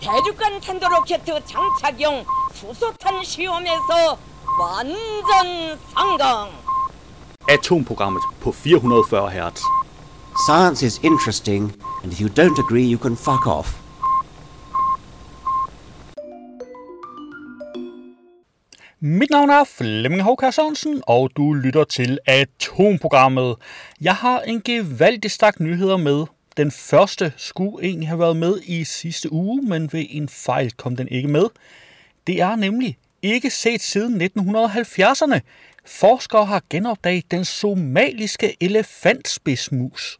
대륙간 탄도로켓 장착용 수소탄 시험에서 완전 성공. Atomprogrammet på 440 Hz. Science is interesting, and if you don't agree, you can fuck off. Mit navn er Flemming Håkær Sørensen, og du lytter til Atomprogrammet. Jeg har en gevaldig stak nyheder med. den første skulle egentlig have været med i sidste uge, men ved en fejl kom den ikke med. Det er nemlig ikke set siden 1970'erne. Forskere har genopdaget den somaliske elefantspidsmus.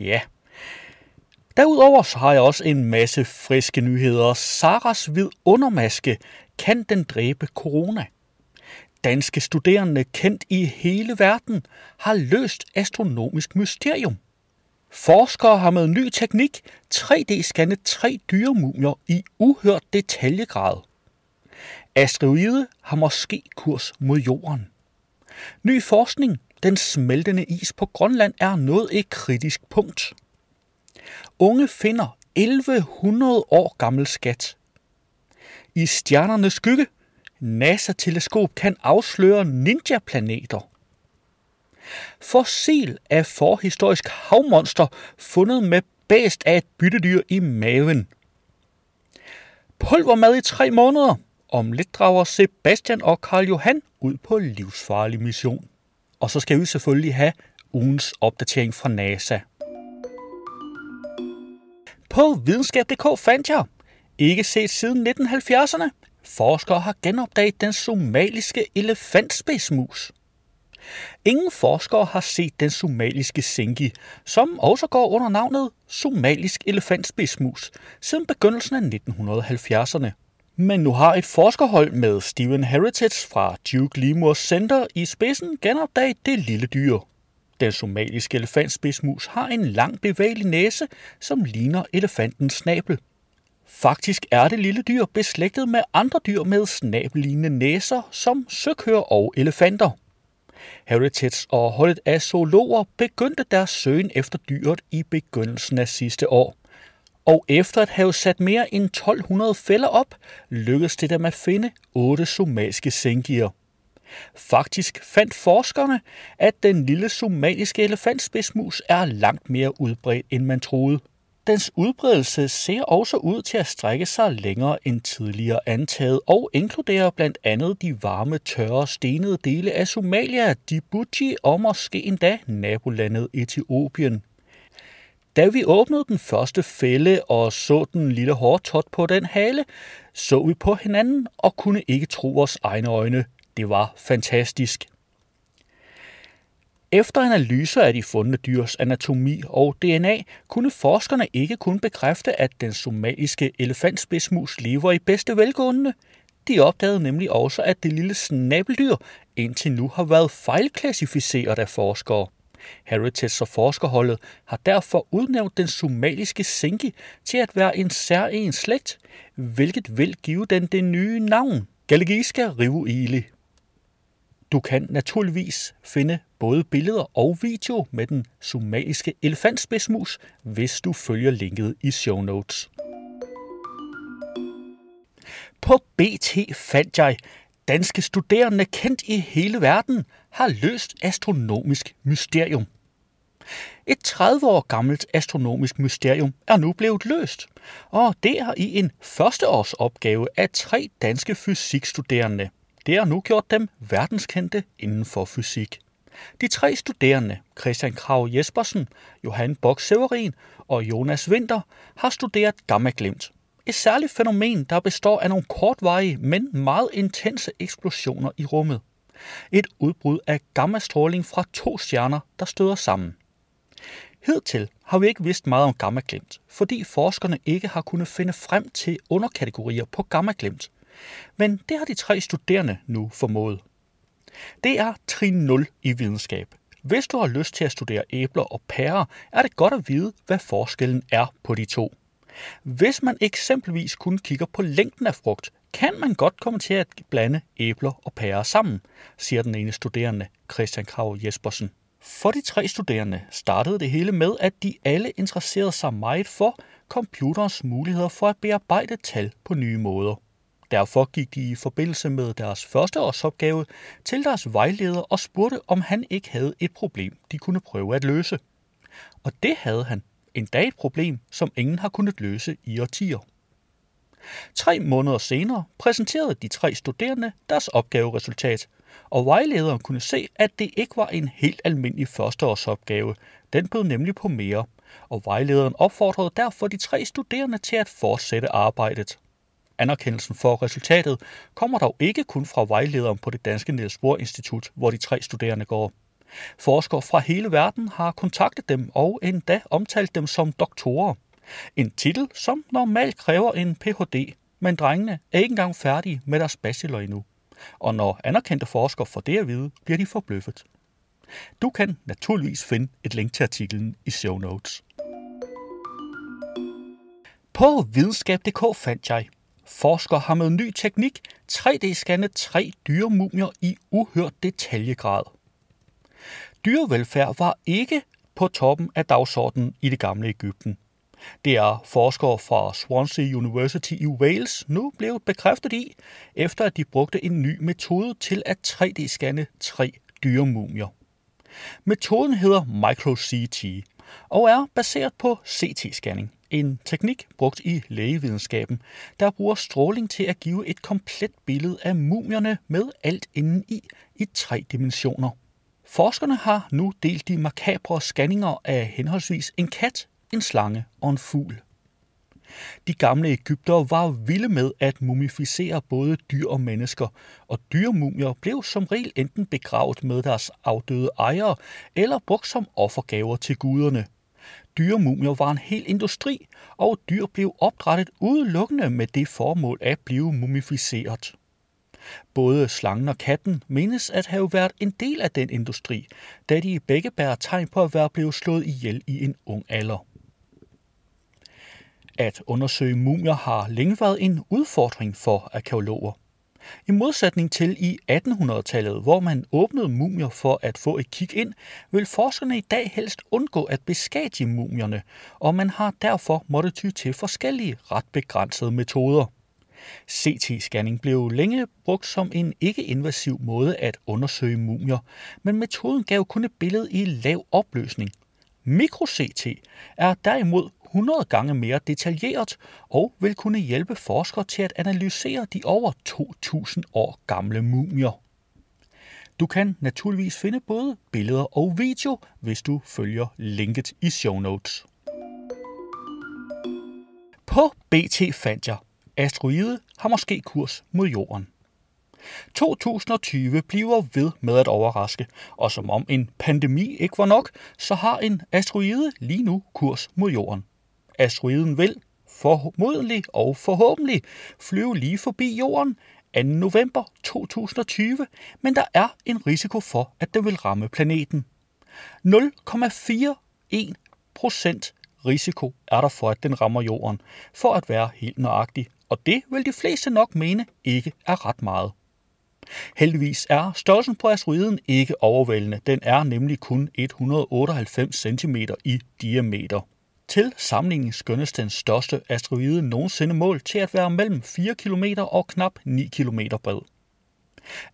Ja. Derudover så har jeg også en masse friske nyheder. Saras vidundermaske. Kan den dræbe corona? Danske studerende kendt i hele verden har løst astronomisk mysterium. Forskere har med ny teknik 3D-scannet tre dyremumier i uhørt detaljegrad. Asteroide har måske kurs mod jorden. Ny forskning. Den smeltende is på Grønland er nået et kritisk punkt. Unge finder 1100 år gammel skat. I stjernernes skygge. NASA-teleskop kan afsløre ninja-planeter. Fossil af forhistorisk havmonster fundet med bæst af et byttedyr i maven. Pulvermad i tre måneder. Om lidt drager Sebastian og Karl Johan ud på livsfarlig mission. Og så skal vi selvfølgelig have ugens opdatering fra NASA. På videnskab.dk fandt jeg, ikke set siden 1970'erne, forskere har genopdaget den somaliske elefantspidsmus. Ingen forskere har set den somaliske sengi, som også går under navnet somalisk elefantspidsmus, siden begyndelsen af 1970'erne. Men nu har et forskerhold med Steven Heritage fra Duke Lemur Center i spidsen genopdaget det lille dyr. Den somaliske elefantspidsmus har en lang bevægelig næse, som ligner elefantens snabel. Faktisk er det lille dyr beslægtet med andre dyr med snabellignende næser, som søkøer og elefanter. Heritage og holdet af zoologer begyndte deres søgen efter dyret i begyndelsen af sidste år. Og efter at have sat mere end 1200 fælder op, lykkedes det dem at finde otte somaliske sengier. Faktisk fandt forskerne, at den lille somaliske elefantspidsmus er langt mere udbredt, end man troede. Dens udbredelse ser også ud til at strække sig længere end tidligere antaget og inkluderer blandt andet de varme, tørre, stenede dele af Somalia, Djibouti og måske endda nabolandet Etiopien. Da vi åbnede den første fælde og så den lille hårtot på den hale, så vi på hinanden og kunne ikke tro vores egne øjne. Det var fantastisk. Efter analyser af de fundne dyrs anatomi og DNA, kunne forskerne ikke kun bekræfte, at den somaliske elefantspidsmus lever i bedste velgående. De opdagede nemlig også, at det lille snabeldyr indtil nu har været fejlklassificeret af forskere. Heritage og forskerholdet har derfor udnævnt den somaliske sinki til at være en særlig slægt, hvilket vil give den det nye navn, Galegiska rivuili. Du kan naturligvis finde både billeder og video med den somaliske elefantspidsmus, hvis du følger linket i show notes. På BT fandt jeg, danske studerende kendt i hele verden har løst astronomisk mysterium. Et 30 år gammelt astronomisk mysterium er nu blevet løst, og det er i en førsteårsopgave af tre danske fysikstuderende. Det har nu gjort dem verdenskendte inden for fysik. De tre studerende, Christian Krav Jespersen, Johan Bok Severin og Jonas Winter, har studeret gammaglimt. Et særligt fænomen, der består af nogle kortvarige, men meget intense eksplosioner i rummet. Et udbrud af gammastråling fra to stjerner, der støder sammen. Hidtil har vi ikke vidst meget om gammaglimt, fordi forskerne ikke har kunnet finde frem til underkategorier på gammaglimt. Men det har de tre studerende nu formået. Det er trin 0 i videnskab. Hvis du har lyst til at studere æbler og pærer, er det godt at vide, hvad forskellen er på de to. Hvis man eksempelvis kun kigger på længden af frugt, kan man godt komme til at blande æbler og pærer sammen, siger den ene studerende, Christian Krav Jespersen. For de tre studerende startede det hele med, at de alle interesserede sig meget for computerens muligheder for at bearbejde tal på nye måder. Derfor gik de i forbindelse med deres første årsopgave til deres vejleder og spurgte, om han ikke havde et problem, de kunne prøve at løse. Og det havde han. Endda et problem, som ingen har kunnet løse i årtier. Tre måneder senere præsenterede de tre studerende deres opgaveresultat, og vejlederen kunne se, at det ikke var en helt almindelig førsteårsopgave. Den bød nemlig på mere, og vejlederen opfordrede derfor de tre studerende til at fortsætte arbejdet. Anerkendelsen for resultatet kommer dog ikke kun fra vejlederen på det danske Niels Bohr Institut, hvor de tre studerende går. Forskere fra hele verden har kontaktet dem og endda omtalt dem som doktorer. En titel, som normalt kræver en Ph.D., men drengene er ikke engang færdige med deres bachelor endnu. Og når anerkendte forskere får det at vide, bliver de forbløffet. Du kan naturligvis finde et link til artiklen i show notes. På videnskab.dk fandt jeg, forskere har med ny teknik 3D-scannet tre dyremumier i uhørt detaljegrad. Dyrevelfærd var ikke på toppen af dagsordenen i det gamle Ægypten. Det er forskere fra Swansea University i Wales nu blevet bekræftet i, efter at de brugte en ny metode til at 3D-scanne tre dyremumier. Metoden hedder MicroCT og er baseret på CT-scanning, en teknik brugt i lægevidenskaben, der bruger stråling til at give et komplet billede af mumierne med alt inden i i tre dimensioner. Forskerne har nu delt de makabre scanninger af henholdsvis en kat, en slange og en fugl. De gamle Ægyptere var vilde med at mumificere både dyr og mennesker, og dyremumier blev som regel enten begravet med deres afdøde ejere eller brugt som offergaver til guderne. Dyremumier var en hel industri, og dyr blev opdrettet udelukkende med det formål at blive mumificeret. Både slangen og katten menes at have været en del af den industri, da de begge bærer tegn på at være blevet slået ihjel i en ung alder. At undersøge mumier har længe været en udfordring for arkeologer. I modsætning til i 1800-tallet, hvor man åbnede mumier for at få et kig ind, vil forskerne i dag helst undgå at beskadige mumierne, og man har derfor måttet ty til forskellige ret begrænsede metoder. CT-scanning blev længe brugt som en ikke-invasiv måde at undersøge mumier, men metoden gav kun et billede i lav opløsning. Mikro-CT er derimod 100 gange mere detaljeret og vil kunne hjælpe forskere til at analysere de over 2000 år gamle mumier. Du kan naturligvis finde både billeder og video, hvis du følger linket i show notes. På BT fandt jeg, asteroide har måske kurs mod jorden. 2020 bliver ved med at overraske, og som om en pandemi ikke var nok, så har en asteroide lige nu kurs mod jorden. Asteroiden vil, formodentlig og forhåbentlig, flyve lige forbi jorden 2. november 2020, men der er en risiko for, at den vil ramme planeten. 0,41 procent risiko er der for, at den rammer jorden, for at være helt nøjagtig, og det vil de fleste nok mene ikke er ret meget. Heldigvis er størrelsen på asteroiden ikke overvældende. Den er nemlig kun 198 cm i diameter. Til sammenligning skønnes den største asteroide nogensinde mål til at være mellem 4 km og knap 9 km bred.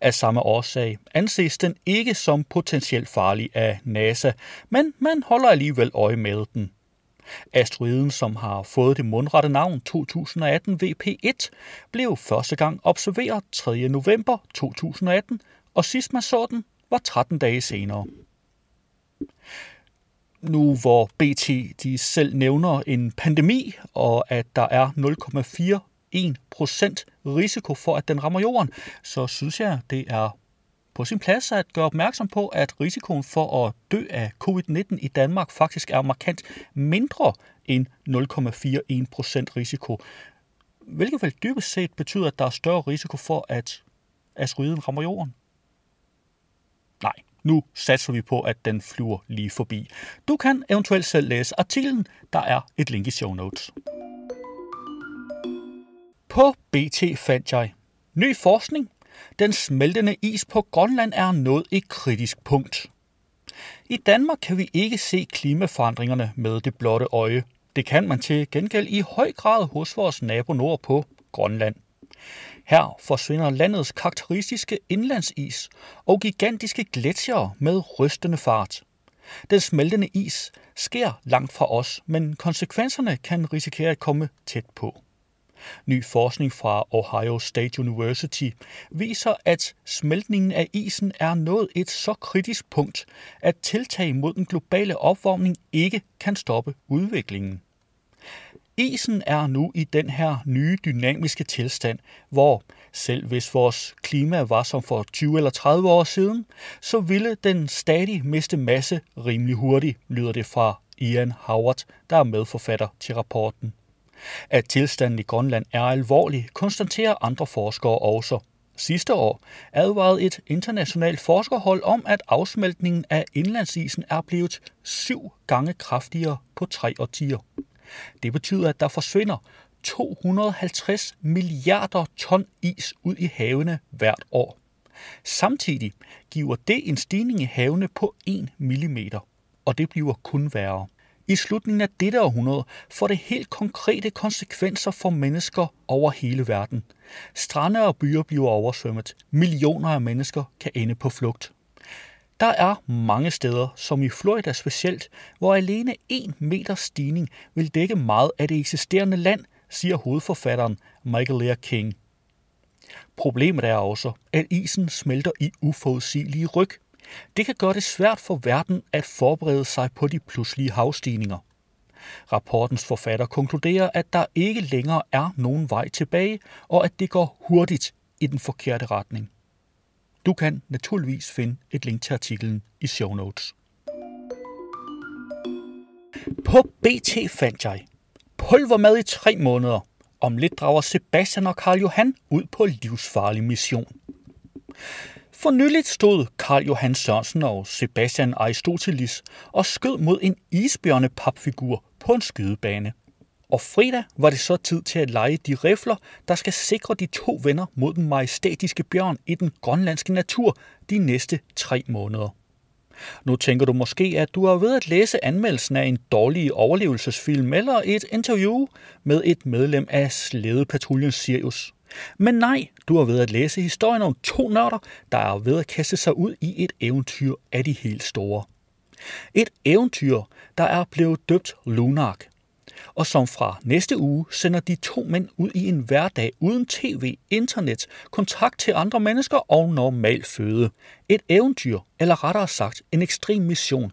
Af samme årsag anses den ikke som potentielt farlig af NASA, men man holder alligevel øje med den. Asteroiden, som har fået det mundrette navn 2018 VP1, blev første gang observeret 3. november 2018, og sidst man så den var 13 dage senere. Nu hvor BT de selv nævner en pandemi, og at der er 0,41% risiko for, at den rammer jorden, så synes jeg, det er på sin plads at gøre opmærksom på, at risikoen for at dø af covid-19 i Danmark faktisk er markant mindre end 0,41% risiko, hvilket vel dybest set betyder, at der er større risiko for, at asteroiden rammer jorden. Nej, nu satser vi på, at den flyver lige forbi. Du kan eventuelt selv læse artiklen, der er et link i show notes. På BT fandt jeg ny forskning den smeltende is på Grønland er nået et kritisk punkt. I Danmark kan vi ikke se klimaforandringerne med det blotte øje. Det kan man til gengæld i høj grad hos vores nabo nordpå, Grønland. Her forsvinder landets karakteristiske indlandsis og gigantiske gletsjere med rystende fart. Den smeltende is sker langt fra os, men konsekvenserne kan risikere at komme tæt på. Ny forskning fra Ohio State University viser, at smeltningen af isen er nået et så kritisk punkt, at tiltag mod den globale opvarmning ikke kan stoppe udviklingen. Isen er nu i den her nye dynamiske tilstand, hvor selv hvis vores klima var som for 20 eller 30 år siden, så ville den stadig miste masse rimelig hurtigt, lyder det fra Ian Howard, der er medforfatter til rapporten. At tilstanden i Grønland er alvorlig, konstaterer andre forskere også. Sidste år advarede et internationalt forskerhold om, at afsmeltningen af indlandsisen er blevet syv gange kraftigere på tre årtier. Det betyder, at der forsvinder 250 milliarder ton is ud i havene hvert år. Samtidig giver det en stigning i havene på 1 mm, og det bliver kun værre. I slutningen af dette århundrede får det helt konkrete konsekvenser for mennesker over hele verden. Strande og byer bliver oversvømmet. Millioner af mennesker kan ende på flugt. Der er mange steder, som i Florida specielt, hvor alene en meter stigning vil dække meget af det eksisterende land, siger hovedforfatteren Michael Lea King. Problemet er også, at isen smelter i uforudsigelige ryg. Det kan gøre det svært for verden at forberede sig på de pludselige havstigninger. Rapportens forfatter konkluderer, at der ikke længere er nogen vej tilbage, og at det går hurtigt i den forkerte retning. Du kan naturligvis finde et link til artiklen i show notes. På BT fandt jeg pulvermad i tre måneder. Om lidt drager Sebastian og Karl Johan ud på livsfarlig mission. For nyligt stod Karl Johan Sørensen og Sebastian Aristoteles og skød mod en isbjørnepapfigur på en skydebane. Og fredag var det så tid til at lege de rifler, der skal sikre de to venner mod den majestætiske bjørn i den grønlandske natur de næste tre måneder. Nu tænker du måske, at du har ved at læse anmeldelsen af en dårlig overlevelsesfilm eller et interview med et medlem af Slædepatruljen Sirius. Men nej, du har ved at læse historien om to nørder, der er ved at kaste sig ud i et eventyr af de helt store. Et eventyr, der er blevet døbt Lunark, og som fra næste uge sender de to mænd ud i en hverdag uden tv, internet, kontakt til andre mennesker og normal føde. Et eventyr, eller rettere sagt en ekstrem mission,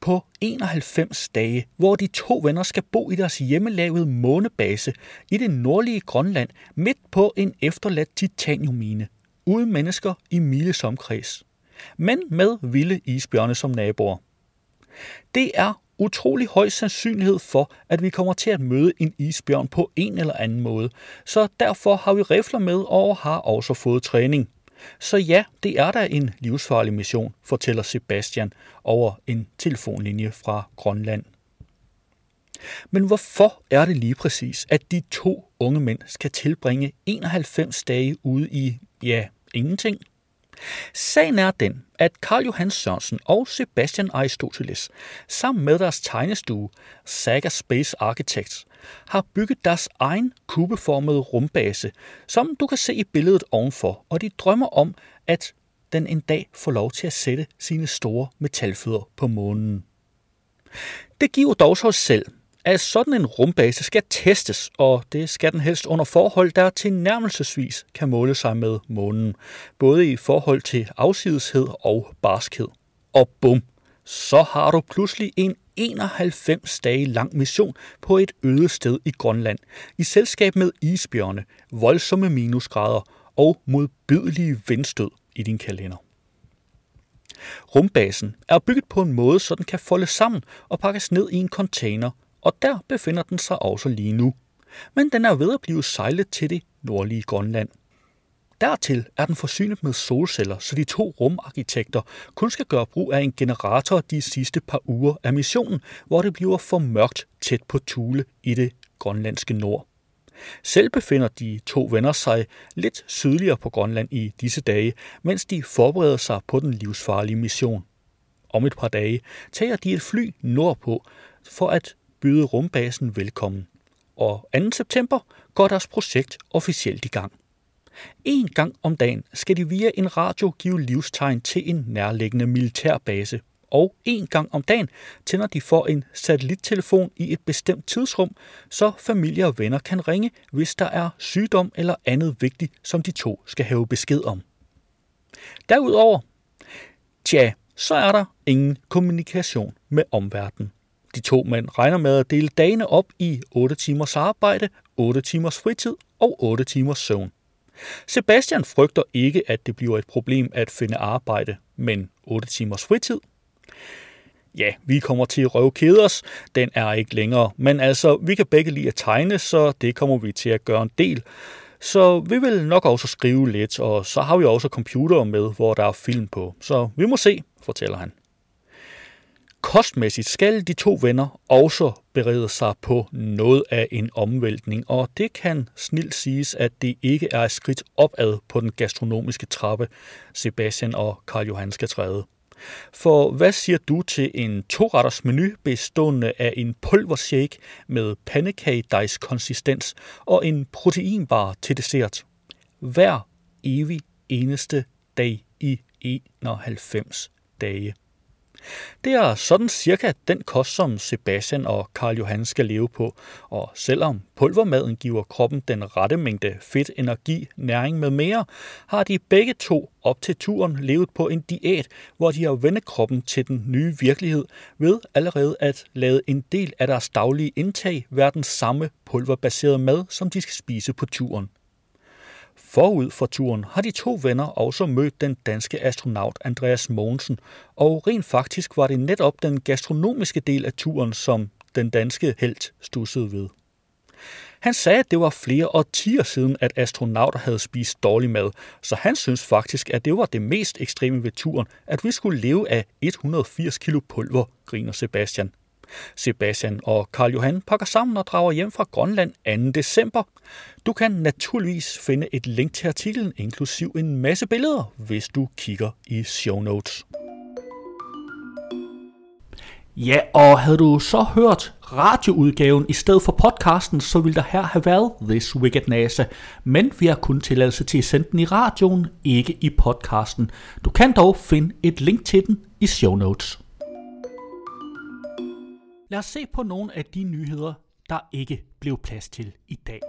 på 91 dage, hvor de to venner skal bo i deres hjemmelavede månebase i det nordlige Grønland midt på en efterladt titaniummine, uden mennesker i miles omkreds, men med vilde isbjørne som naboer. Det er utrolig høj sandsynlighed for, at vi kommer til at møde en isbjørn på en eller anden måde, så derfor har vi rifler med og har også fået træning. Så ja, det er da en livsfarlig mission, fortæller Sebastian over en telefonlinje fra Grønland. Men hvorfor er det lige præcis, at de to unge mænd skal tilbringe 91 dage ude i, ja, ingenting? Sagen er den, at Karl Johan Sørensen og Sebastian Aristoteles sammen med deres tegnestue Saga Space Architects har bygget deres egen kubeformede rumbase, som du kan se i billedet ovenfor, og de drømmer om, at den en dag får lov til at sætte sine store metalfødder på månen. Det giver dog sig selv, at sådan en rumbase skal testes, og det skal den helst under forhold, der tilnærmelsesvis kan måle sig med månen, både i forhold til afsideshed og barskhed. Og bum, så har du pludselig en 91 dage lang mission på et øde sted i Grønland, i selskab med isbjørne, voldsomme minusgrader og modbydelige vindstød i din kalender. Rumbasen er bygget på en måde, så den kan folde sammen og pakkes ned i en container, og der befinder den sig også lige nu. Men den er ved at blive sejlet til det nordlige Grønland. Dertil er den forsynet med solceller, så de to rumarkitekter kun skal gøre brug af en generator de sidste par uger af missionen, hvor det bliver for mørkt tæt på Tule i det grønlandske nord. Selv befinder de to venner sig lidt sydligere på Grønland i disse dage, mens de forbereder sig på den livsfarlige mission. om et par dage tager de et fly nordpå for at byde rumbasen velkommen. Og 2. september går deres projekt officielt i gang. En gang om dagen skal de via en radio give livstegn til en nærliggende militærbase, og en gang om dagen tænder de for en satellittelefon i et bestemt tidsrum, så familie og venner kan ringe, hvis der er sygdom eller andet vigtigt, som de to skal have besked om. Derudover, tja, så er der ingen kommunikation med omverdenen. De to mænd regner med at dele dagene op i 8 timers arbejde, 8 timers fritid og 8 timers søvn. Sebastian frygter ikke, at det bliver et problem at finde arbejde, men 8 timers fritid? Ja, vi kommer til at røve os. Den er ikke længere. Men altså, vi kan begge lide at tegne, så det kommer vi til at gøre en del. Så vi vil nok også skrive lidt, og så har vi også computer med, hvor der er film på. Så vi må se, fortæller han. Kostmæssigt skal de to venner også berede sig på noget af en omvæltning, og det kan snilt siges, at det ikke er et skridt opad på den gastronomiske trappe, Sebastian og Karl Johan skal træde. For hvad siger du til en toretters menu bestående af en pulvershake med pandekagedejs konsistens og en proteinbar til dessert? Hver evig eneste dag i 91 dage. Det er sådan cirka den kost, som Sebastian og Karl Johan skal leve på, og selvom pulvermaden giver kroppen den rette mængde fedt, energi, næring med mere, har de begge to op til turen levet på en diæt, hvor de har vendt kroppen til den nye virkelighed ved allerede at lade en del af deres daglige indtag være den samme pulverbaserede mad, som de skal spise på turen. Forud for turen har de to venner også mødt den danske astronaut Andreas Mogensen, og rent faktisk var det netop den gastronomiske del af turen, som den danske helt stussede ved. Han sagde, at det var flere årtier siden, at astronauter havde spist dårlig mad, så han synes faktisk, at det var det mest ekstreme ved turen, at vi skulle leve af 180 kilo pulver, griner Sebastian. Sebastian og Karl Johan pakker sammen og drager hjem fra Grønland 2. december. Du kan naturligvis finde et link til artiklen, inklusiv en masse billeder, hvis du kigger i show notes. Ja, og havde du så hørt radioudgaven i stedet for podcasten, så ville der her have været This Week at NASA. Men vi har kun tilladelse til at sende den i radioen, ikke i podcasten. Du kan dog finde et link til den i show notes. Lad os se på nogle af de nyheder, der ikke blev plads til i dag.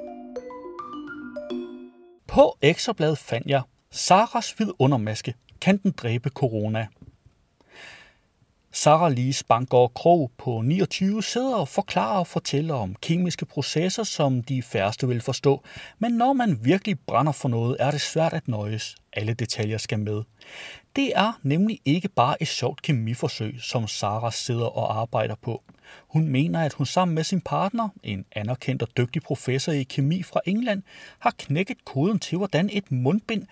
På Ekstrabladet fandt jeg, Saras vidundermaske, kan den dræbe corona? Sarah Lise Bangor Krog på 29 sidder og forklarer og fortæller om kemiske processer, som de færreste vil forstå. Men når man virkelig brænder for noget, er det svært at nøjes. Alle detaljer skal med. Det er nemlig ikke bare et sjovt kemiforsøg, som Sarah sidder og arbejder på. Hun mener, at hun sammen med sin partner, en anerkendt og dygtig professor i kemi fra England, har knækket koden til, hvordan et mundbind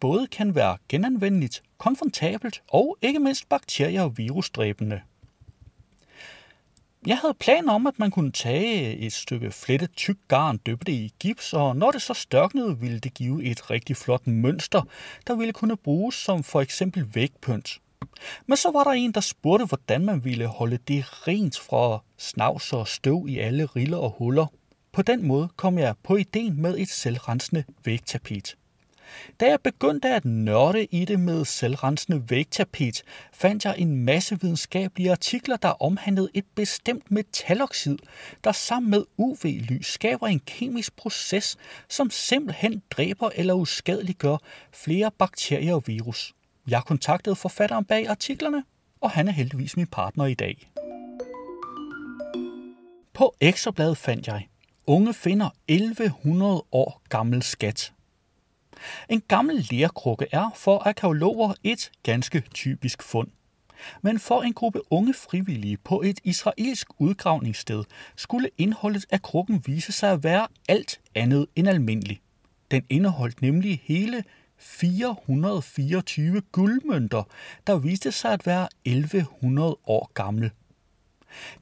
både kan være genanvendeligt, komfortabelt og ikke mindst bakterie- og virusdræbende. Jeg havde planer om, at man kunne tage et stykke flettet tyk garn, døbe det i gips, og når det så størknede, ville det give et rigtig flot mønster, der ville kunne bruges som for eksempel vægpynt. Men så var der en, der spurgte, hvordan man ville holde det rent fra snavs og støv i alle riller og huller. På den måde kom jeg på ideen med et selvrensende vægtapet. Da jeg begyndte at nørde i det med selvrensende vægtapet, fandt jeg en masse videnskabelige artikler, der omhandlede et bestemt metaloxid, der sammen med UV-lys skaber en kemisk proces, som simpelthen dræber eller uskadeliggør flere bakterier og virus. Jeg kontaktede forfatteren bag artiklerne, og han er heldigvis min partner i dag. På Ekstrabladet fandt jeg, unge finder 1100 år gammel skat. En gammel lærkrukke er for arkeologer et ganske typisk fund. Men for en gruppe unge frivillige på et israelsk udgravningssted skulle indholdet af krukken vise sig at være alt andet end almindelig. Den indeholdt nemlig hele 424 guldmønter, der viste sig at være 1100 år gamle.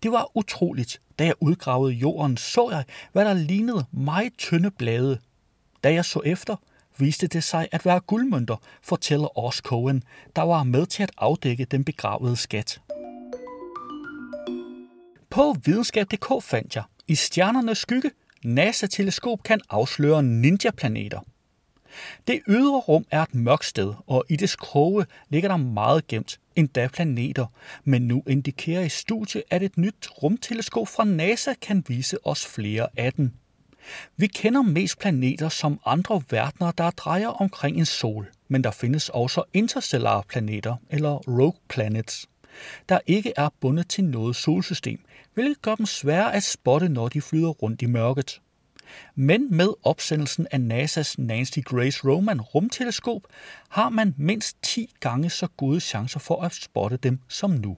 Det var utroligt. Da jeg udgravede jorden, så jeg, hvad der lignede meget tynde blade. Da jeg så efter, viste det sig at være guldmønter, fortæller Ors Cohen, der var med til at afdække den begravede skat. På videnskab.dk fandt jeg, i stjernernes skygge, NASA-teleskop kan afsløre ninja-planeter. Det ydre rum er et mørkt sted, og i dets kroge ligger der meget gemt, endda planeter, men nu indikerer i studie, at et nyt rumteleskop fra NASA kan vise os flere af dem. Vi kender mest planeter som andre verdener, der drejer omkring en sol, men der findes også interstellare planeter, eller rogue planets, der ikke er bundet til noget solsystem, hvilket gør dem svære at spotte, når de flyder rundt i mørket. Men med opsendelsen af NASA's Nancy Grace Roman rumteleskop har man mindst 10 gange så gode chancer for at spotte dem som nu.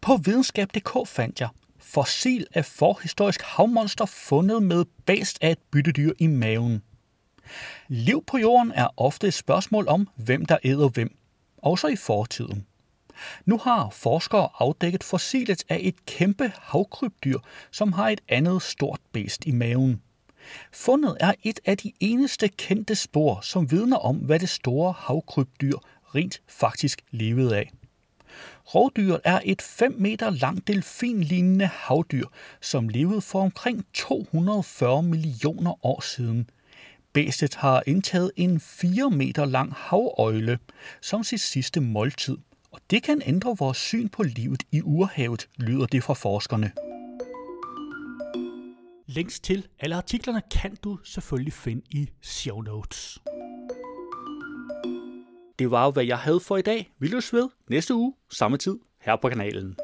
På videnskab.dk fandt jeg fossil af forhistorisk havmonster fundet med bast af et byttedyr i maven. Liv på jorden er ofte et spørgsmål om, hvem der æder hvem, også i fortiden. Nu har forskere afdækket fossilet af et kæmpe havkrybdyr, som har et andet stort bæst i maven. Fundet er et af de eneste kendte spor, som vidner om, hvad det store havkrybdyr rent faktisk levede af. Rovdyret er et 5 meter langt delfinlignende havdyr, som levede for omkring 240 millioner år siden. Bæstet har indtaget en 4 meter lang havøjle som sit sidste måltid – og det kan ændre vores syn på livet i urhavet, lyder det fra forskerne. Links til alle artiklerne kan du selvfølgelig finde i show notes. Det var jo, hvad jeg havde for i dag. Vi løs ved næste uge, samme tid, her på kanalen.